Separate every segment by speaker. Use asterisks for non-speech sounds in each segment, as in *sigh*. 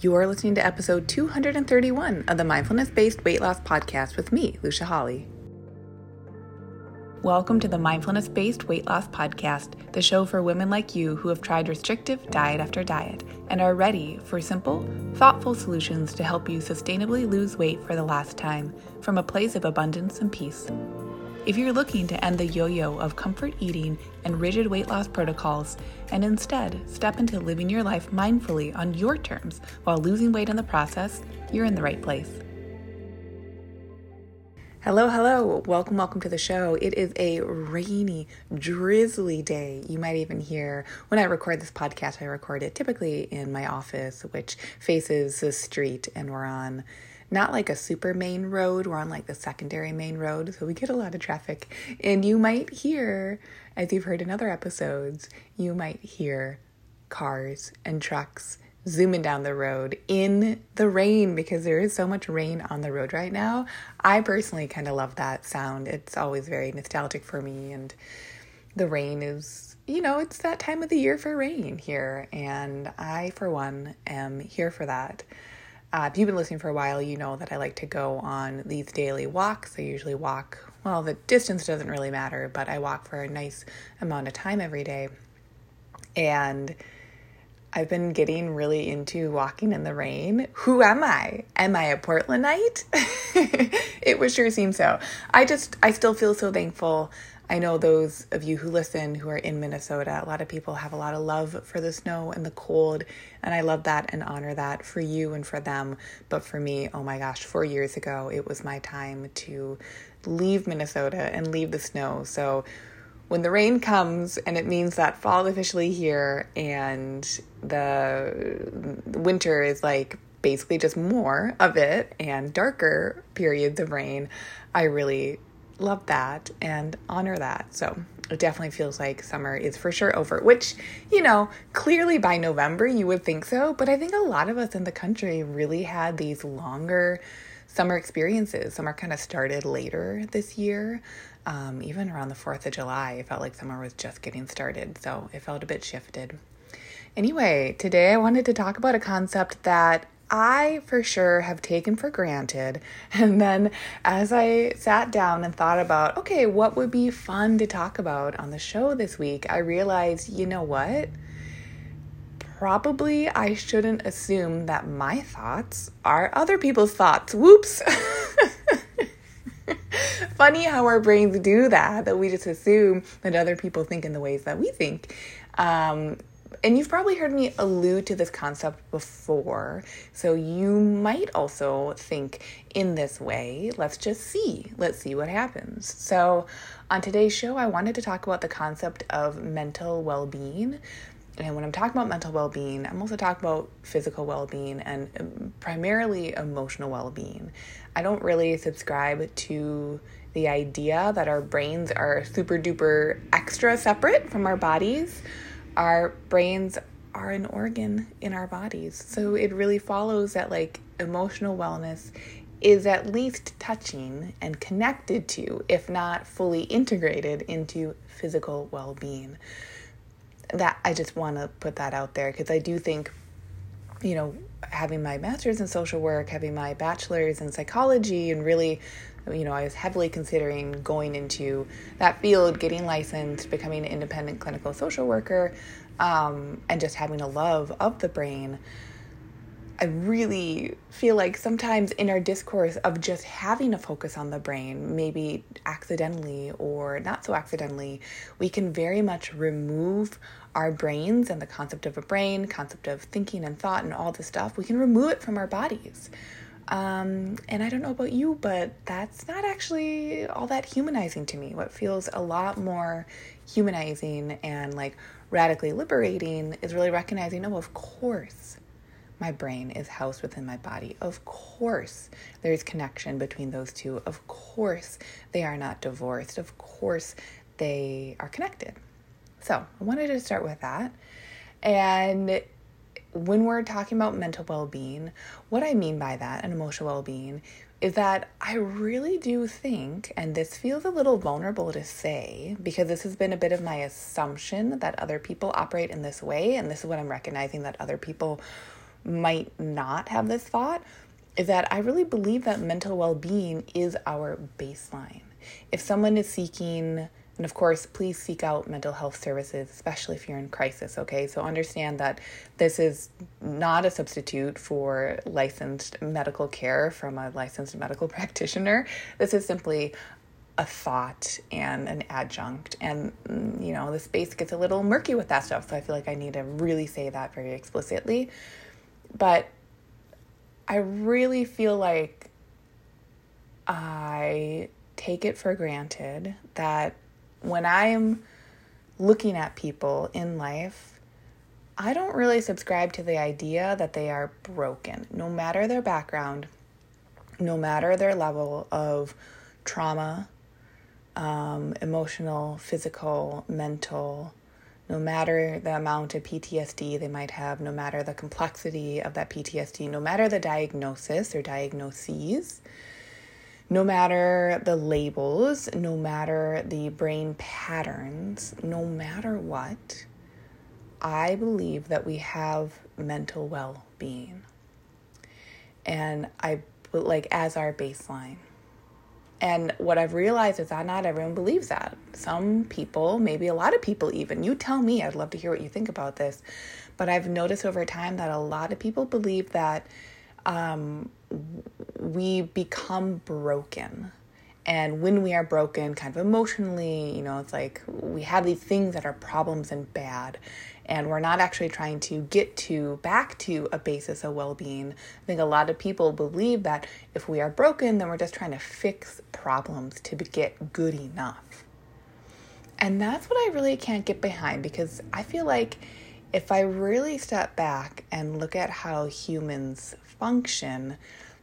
Speaker 1: You are listening to episode 231 of the Mindfulness Based Weight Loss Podcast with me, Lucia Hawley. Welcome to the Mindfulness Based Weight Loss Podcast, the show for women like you who have tried restrictive diet after diet and are ready for simple, thoughtful solutions to help you sustainably lose weight for the last time from a place of abundance and peace. If you're looking to end the yo yo of comfort eating and rigid weight loss protocols and instead step into living your life mindfully on your terms while losing weight in the process, you're in the right place. Hello, hello. Welcome, welcome to the show. It is a rainy, drizzly day. You might even hear when I record this podcast, I record it typically in my office, which faces the street, and we're on not like a super main road. We're on like the secondary main road, so we get a lot of traffic. And you might hear, as you've heard in other episodes, you might hear cars and trucks zooming down the road in the rain because there is so much rain on the road right now. I personally kind of love that sound. It's always very nostalgic for me and the rain is, you know, it's that time of the year for rain here and I for one am here for that. Uh, if you've been listening for a while, you know that I like to go on these daily walks. I usually walk, well, the distance doesn't really matter, but I walk for a nice amount of time every day. And I've been getting really into walking in the rain. Who am I? Am I a Portlandite? *laughs* it would sure seem so. I just, I still feel so thankful I know those of you who listen who are in Minnesota, a lot of people have a lot of love for the snow and the cold, and I love that and honor that for you and for them. But for me, oh my gosh, four years ago, it was my time to leave Minnesota and leave the snow. So when the rain comes and it means that fall officially here and the winter is like basically just more of it and darker periods of rain, I really love that and honor that. So it definitely feels like summer is for sure over, which, you know, clearly by November you would think so. But I think a lot of us in the country really had these longer summer experiences. Summer kind of started later this year. Um, even around the 4th of July, it felt like summer was just getting started. So it felt a bit shifted. Anyway, today I wanted to talk about a concept that I for sure have taken for granted. *laughs* And then as I sat down and thought about, okay, what would be fun to talk about on the show this week, I realized, you know what? Probably I shouldn't assume that my thoughts are other people's thoughts. Whoops. *laughs* Funny how our brains do that, that we just assume that other people think in the ways that we think. Um, and you've probably heard me allude to this concept before, so you might also think in this way. Let's just see. Let's see what happens. So, on today's show, I wanted to talk about the concept of mental well being. And when I'm talking about mental well being, I'm also talking about physical well being and um, primarily emotional well being. I don't really subscribe to the idea that our brains are super duper extra separate from our bodies our brains are an organ in our bodies. So it really follows that like emotional wellness is at least touching and connected to, if not fully integrated into physical well being. That I just want to put that out there because I do think, you know, having my master's in social work, having my bachelor's in psychology, and really you know, I was heavily considering going into that field, getting licensed, becoming an independent clinical social worker, um, and just having a love of the brain. I really feel like sometimes in our discourse of just having a focus on the brain, maybe accidentally or not so accidentally, we can very much remove our brains and the concept of a brain, concept of thinking and thought and all this stuff. We can remove it from our bodies. Um, and I don't know about you, but that's not actually all that humanizing to me. What feels a lot more humanizing and like radically liberating is really recognizing oh, of course, my brain is housed within my body. Of course, there's connection between those two. Of course, they are not divorced. Of course, they are connected. So, I wanted to start with that. And when we're talking about mental well being, what I mean by that and emotional well being is that I really do think, and this feels a little vulnerable to say because this has been a bit of my assumption that other people operate in this way, and this is what I'm recognizing that other people might not have this thought is that I really believe that mental well being is our baseline. If someone is seeking and of course, please seek out mental health services, especially if you're in crisis, okay? So understand that this is not a substitute for licensed medical care from a licensed medical *laughs* practitioner. This is simply a thought and an adjunct. And, mm, you know, the space gets a little murky with that stuff. So I feel like I need to really say that very explicitly. But I really feel like I take it for granted that when I'm looking at people in life, I don't really subscribe to the idea that they are broken, no matter their background, no matter their level of trauma, um, emotional, physical, mental, no matter the amount of PTSD they might have, no matter the complexity of that PTSD, no matter the diagnosis or diagnoses no matter the labels, no matter the brain patterns, no matter what, I believe that we have mental well being. And I like as our baseline. And what I've realized is that not everyone believes that. Some people, maybe a lot of people even, you tell me, I'd love to hear what you think about this. But I've noticed over time that a lot of people believe that um, we become broken. And when we are broken, kind of emotionally, you know, it's like we have these things that are problems and bad. And we're not actually trying to get to back to a basis of well being. I think a lot of people believe that if we are broken, then we're just trying to fix problems to get good enough. And that's what I really can't get behind because I feel like if I really step back and look at how humans function,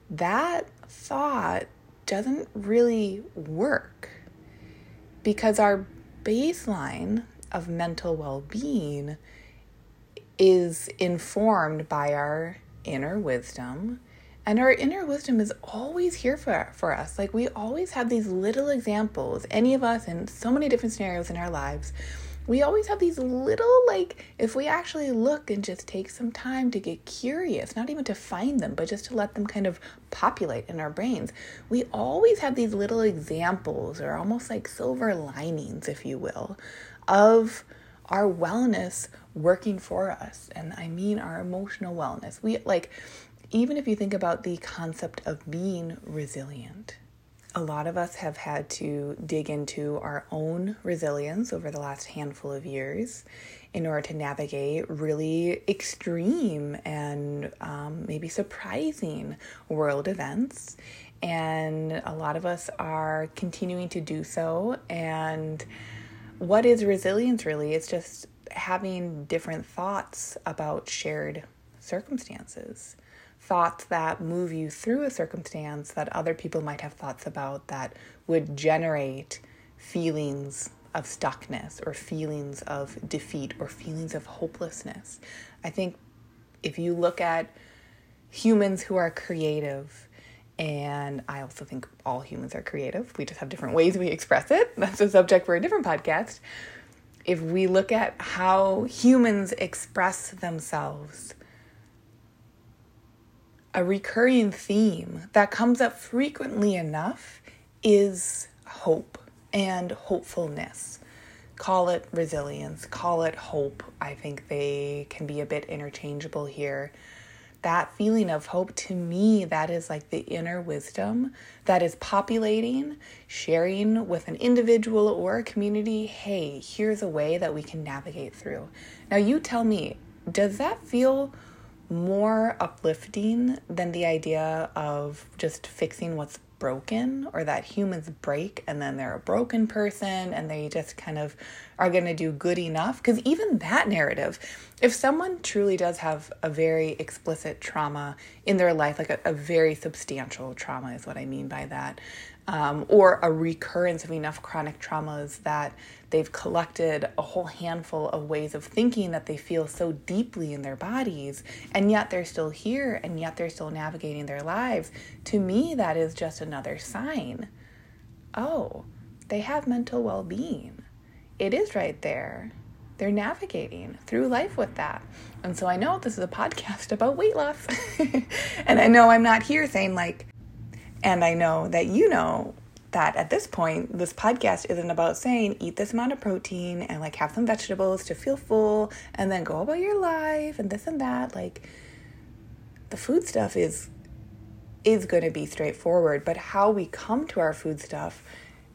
Speaker 1: that thought doesn't really work because our baseline of mental well being is informed by our inner wisdom. And our inner wisdom is always here for, for us. Like, we always have these little examples, any of us in so many different scenarios in our lives, we always have these little, like, if we actually look and just take some time to get curious, not even to find them, but just to let them kind of populate in our brains, we always have these little examples or almost like silver linings, if you will, of our wellness working for us. And I mean our emotional wellness. We like, even if you think about the concept of being resilient, a lot of us have had to dig into our own resilience over the last handful of years in order to navigate really extreme and um, maybe surprising world events. And a lot of us are continuing to do so. And what is resilience really? It's just having different thoughts about shared circumstances thoughts that move you through a circumstance that other people might have thoughts about that would generate feelings of stuckness or feelings of defeat or feelings of hopelessness. I think if you look at humans who are creative, and I also think all humans are creative, we just have different ways we express it. *laughs* That's a subject for a different podcast. If we look at how humans express themselves, a recurring theme that comes up frequently enough is hope and hopefulness. Call it resilience, call it hope. I think they can be a bit interchangeable here. That feeling of hope, to me, that is like the inner wisdom that is populating, sharing with an individual or a community. Hey, here's a way that we can navigate through. Now, you tell me, does that feel more uplifting than the idea of just fixing what's broken or that humans break and then they're a broken person and they just kind of are going to do good enough. Because even that narrative, if someone truly does have a very explicit trauma in their life, like a, a very substantial trauma is what I mean by that, um, or a recurrence of enough chronic traumas that they've collected a whole handful of ways of thinking that they feel so deeply in their bodies, and yet they're still here, and yet they're still navigating their lives. To me, that is just another sign. Oh, they have mental well being. It is right there. they're navigating through life with that. And so I know this is a podcast *laughs* about weight loss. *laughs* and I know I'm not here saying, like, and I know that you know that at this point, this podcast isn't about saying eat this amount of protein and like have some vegetables to feel full and then go about your life and this and that. Like, the food stuff is is going to be straightforward, but how we come to our food stuff,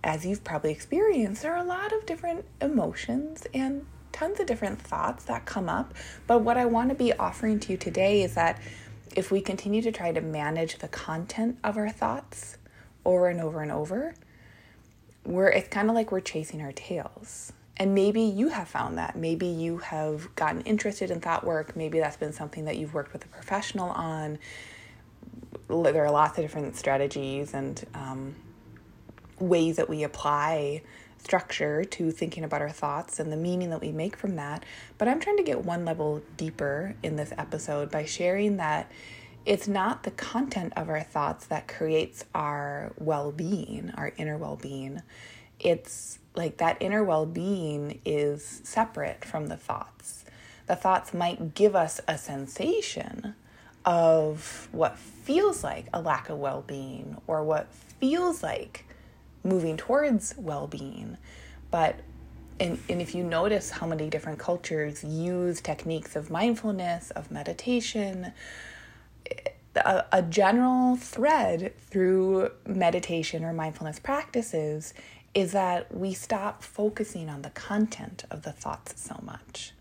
Speaker 1: as you've probably experienced, there are a lot of different emotions and tons of different thoughts that come up. But what I want to be offering to you today is that if we continue to try to manage the content of our thoughts over and over and over, we're it's kind of like we're chasing our tails. And maybe you have found that. Maybe you have gotten interested in thought work. Maybe that's been something that you've worked with a professional on. There are lots of different strategies and um, ways that we apply structure to thinking about our thoughts and the meaning that we make from that. But I'm trying to get one level deeper in this episode by sharing that it's not the content of our thoughts that creates our well being, our inner well being. It's like that inner well being is separate from the thoughts. The thoughts might give us a sensation of what feels like a lack of well being or what feels like moving towards well being. But and, and if you notice how many different cultures use techniques of mindfulness, of meditation, a, a general thread through meditation or mindfulness practices is that we stop focusing on the content of the thoughts so much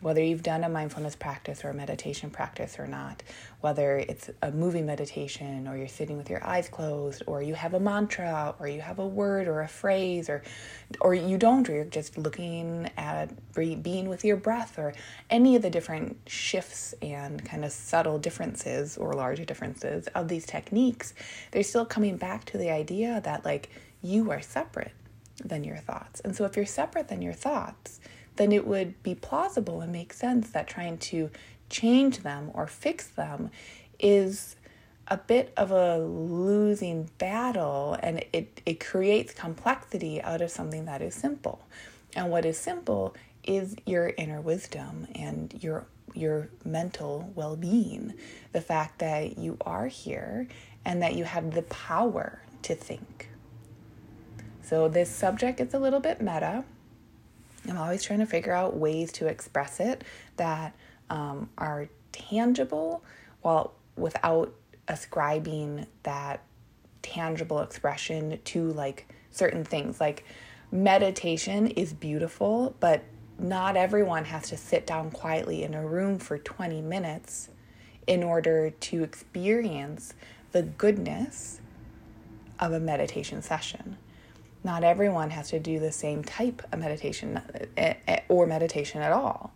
Speaker 1: whether you've done a mindfulness practice or a meditation practice or not, whether it's a moving meditation or you're sitting with your eyes closed or you have a mantra or you have a word or a phrase or or you don't or you're just looking at being with your breath or any of the different shifts and kind of subtle differences or larger differences of these techniques, they're still coming back to the idea that like you are separate than your thoughts. And so if you're separate than your thoughts, then it would be plausible and make sense that trying to change them or fix them is a bit of a losing battle and it, it creates complexity out of something that is simple. And what is simple is your inner wisdom and your your mental well-being. The fact that you are here and that you have the power to think. So this subject is a little bit meta I'm always trying to figure out ways to express it that um, are tangible while without ascribing that tangible expression to like certain things. Like meditation is beautiful, but not everyone has to sit down quietly in a room for 20 minutes in order to experience the goodness of a meditation session not everyone has to do the same type of meditation eh, eh, or meditation at all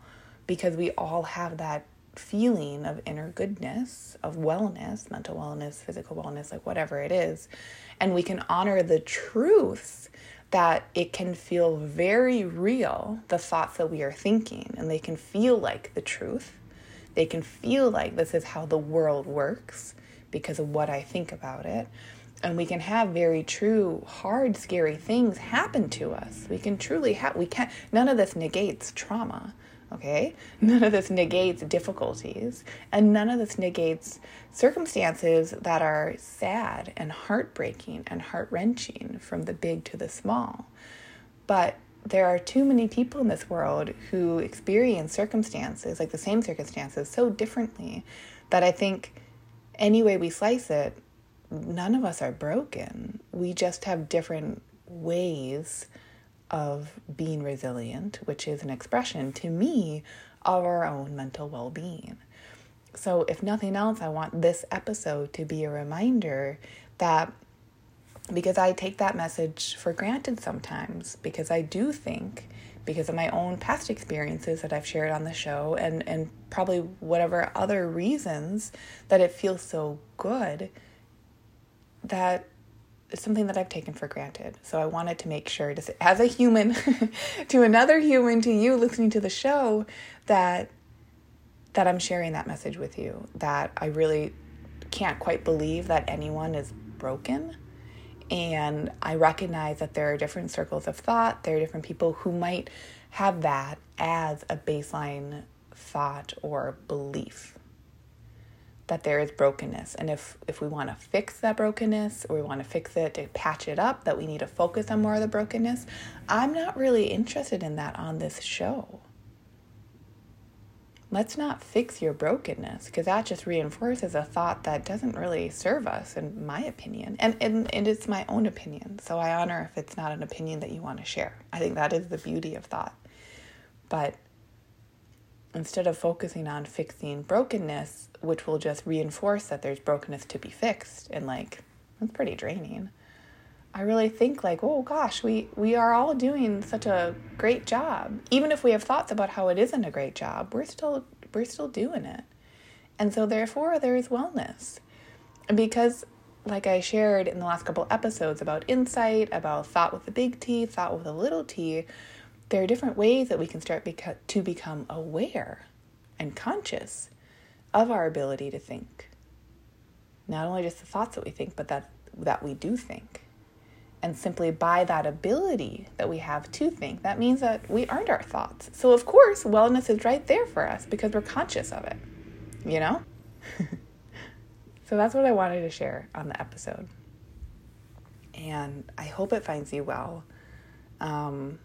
Speaker 1: because we all have that feeling of inner goodness, of wellness, mental wellness, physical wellness, like whatever it is. And we can honor the truths that it can feel very real, the thoughts that we are thinking, and they can feel like the truth. They can feel like this is how the world works because of what I think about it and we can have very true hard scary things happen to us. We can truly have we can't none of this negates trauma okay? *laughs* None of this negates difficulties. And none of this negates circumstances that are sad and heartbreaking and heart-wrenching from the big to the small. But there are too many people in this world who experience circumstances like the same circumstances so differently that i think any way we slice it none of us are broken. We just have different ways of being resilient, which is an expression to me of our own mental well being. So, if nothing else, I want this episode to be a reminder that because I take that message for granted sometimes, because I do think, because of my own past experiences that I've shared on the show, and, and probably whatever other reasons that it feels so good that is something that I've taken for granted. So I wanted to make sure to say, as a human *laughs* to another human to you listening to the show that that I'm sharing that message with you that I really can't quite believe that anyone is broken. And I recognize that there are different circles of thought, there are different people who might have that as a baseline thought or belief that there is brokenness. And if if we want to fix that brokenness or we want to fix it to patch it up that we need to focus on more of the brokenness i'm not really interested in that on this show. Let's not fix your brokenness because that just reinforces a thought that doesn't really serve us in my opinion. And, and and it's my own opinion so i honor if it's not an opinion that you want to share. I think that is the beauty of thought. But instead of focusing on fixing brokenness, which will just reinforce that there's brokenness to be fixed, and like that's pretty draining. I really think like, oh gosh, we we are all doing such a great job. Even if we have thoughts about how it isn't a great job, we're still we're still doing it. And so therefore there is wellness. because like I shared in the last couple episodes about insight, about thought with a big T, thought with a little t, there are different ways that we can start beca- to become aware and conscious of our ability to think. Not only just the thoughts that we think, but that, that we do think. And simply by that ability that we have to think, that means that we aren't our thoughts. So, of course, wellness is right there for us because we're conscious of it, you know? *laughs* so, that's what I wanted to share on the episode. And I hope it finds you well. Um,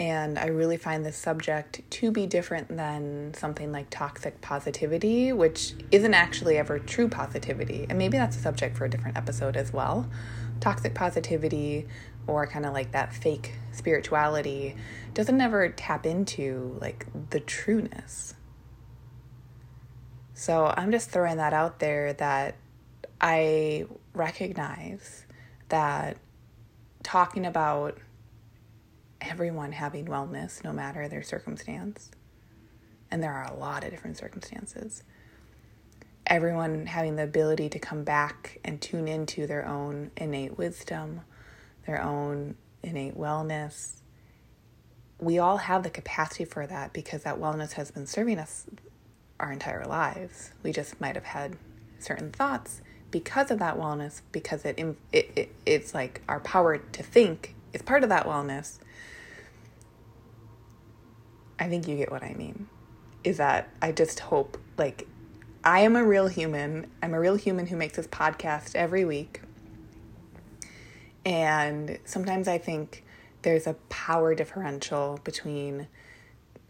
Speaker 1: and I really find this subject to be different than something like toxic positivity, which isn't actually ever true positivity. And maybe that's a subject for a different episode as well. Toxic positivity or kind of like that fake spirituality doesn't ever tap into like the trueness. So I'm just throwing that out there that I recognize that talking about everyone having wellness, no matter their circumstance. And there are a lot of different circumstances. Everyone having the ability to come back and tune into their own innate wisdom, their own innate wellness. We all have the capacity for that because that wellness has been serving us our entire lives. We just might have had certain thoughts because of that wellness, because it, it, it it's like our power to think is part of that wellness I think you get what I mean. Is that I just hope, like, I am a real human. I'm a real human who makes this podcast every week. And sometimes I think there's a power differential between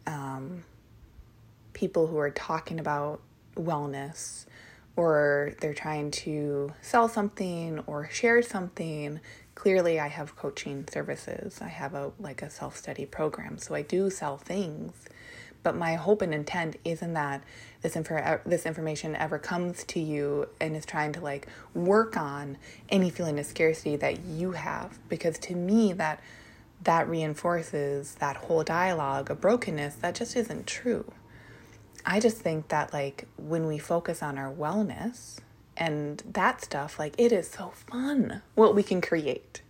Speaker 1: um, people who are talking about wellness or they're trying to sell something or share something clearly I have coaching services. I have a like a self-study program. So I do sell things. But my hope and intent isn't that this info this information ever comes to you and is trying to like work on any feeling of scarcity that you have because to me that that reinforces that whole dialogue of brokenness that just isn't true. I just think that like when we focus on our wellness, and that stuff, like it is so fun what we can create.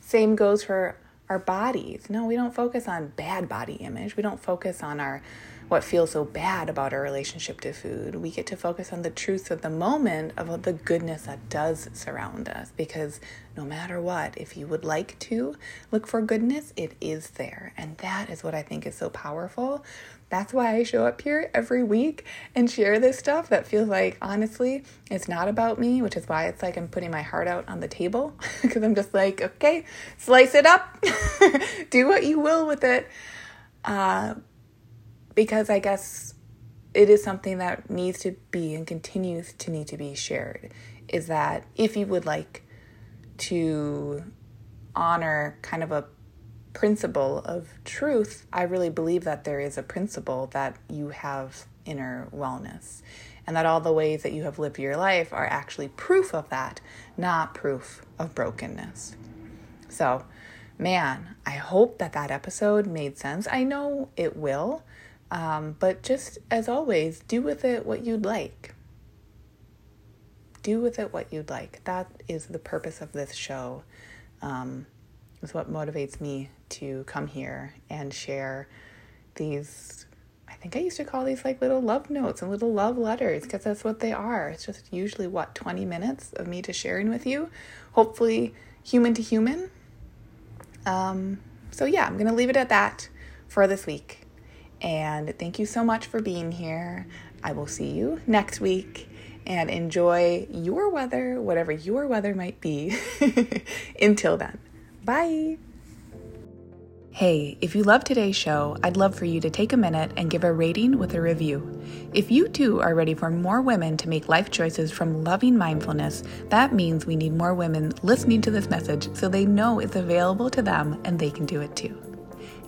Speaker 1: Same goes for our bodies. No, we don't focus on bad body image. We don't focus on our what feels so bad about our relationship to food. We get to focus on the truths of the moment of the goodness that does surround us because no matter what, if you would like to look for goodness, it is there. And that is what I think is so powerful that's why I show up here every week and share this stuff that feels like, honestly, it's not about me, which is why it's like I'm putting my heart out on the table *laughs* because I'm just like, okay, slice it up, *laughs* do what you will with it. Uh, because I guess it is something that needs to be and continues to need to be shared. Is that if you would like to honor kind of a principle of truth, I really believe that there is a principle that you have inner wellness and that all the ways that you have lived your life are actually proof of that, not proof of brokenness. So, man, I hope that that episode made sense. I know it will, um, but just as always, do with it what you'd like. Do with it what you'd like. That is the purpose of this show. Um, is what motivates me to come here and share these I think I used to call these like little love notes and little love letters because that's what they are. It's just usually what 20 minutes of me to sharing with you, hopefully human to human. Um, so, yeah, I'm going to leave it at that for this week. And thank you so much for being here. I will see you next week and enjoy your weather, whatever your weather might be. *laughs* Until then, bye. Hey, if you love today's show, I'd love for you to take a minute and give a rating with a review. If you too are ready for more women to make life choices from loving mindfulness, that means we need more women listening to this message so they know it's available to them and they can do it too.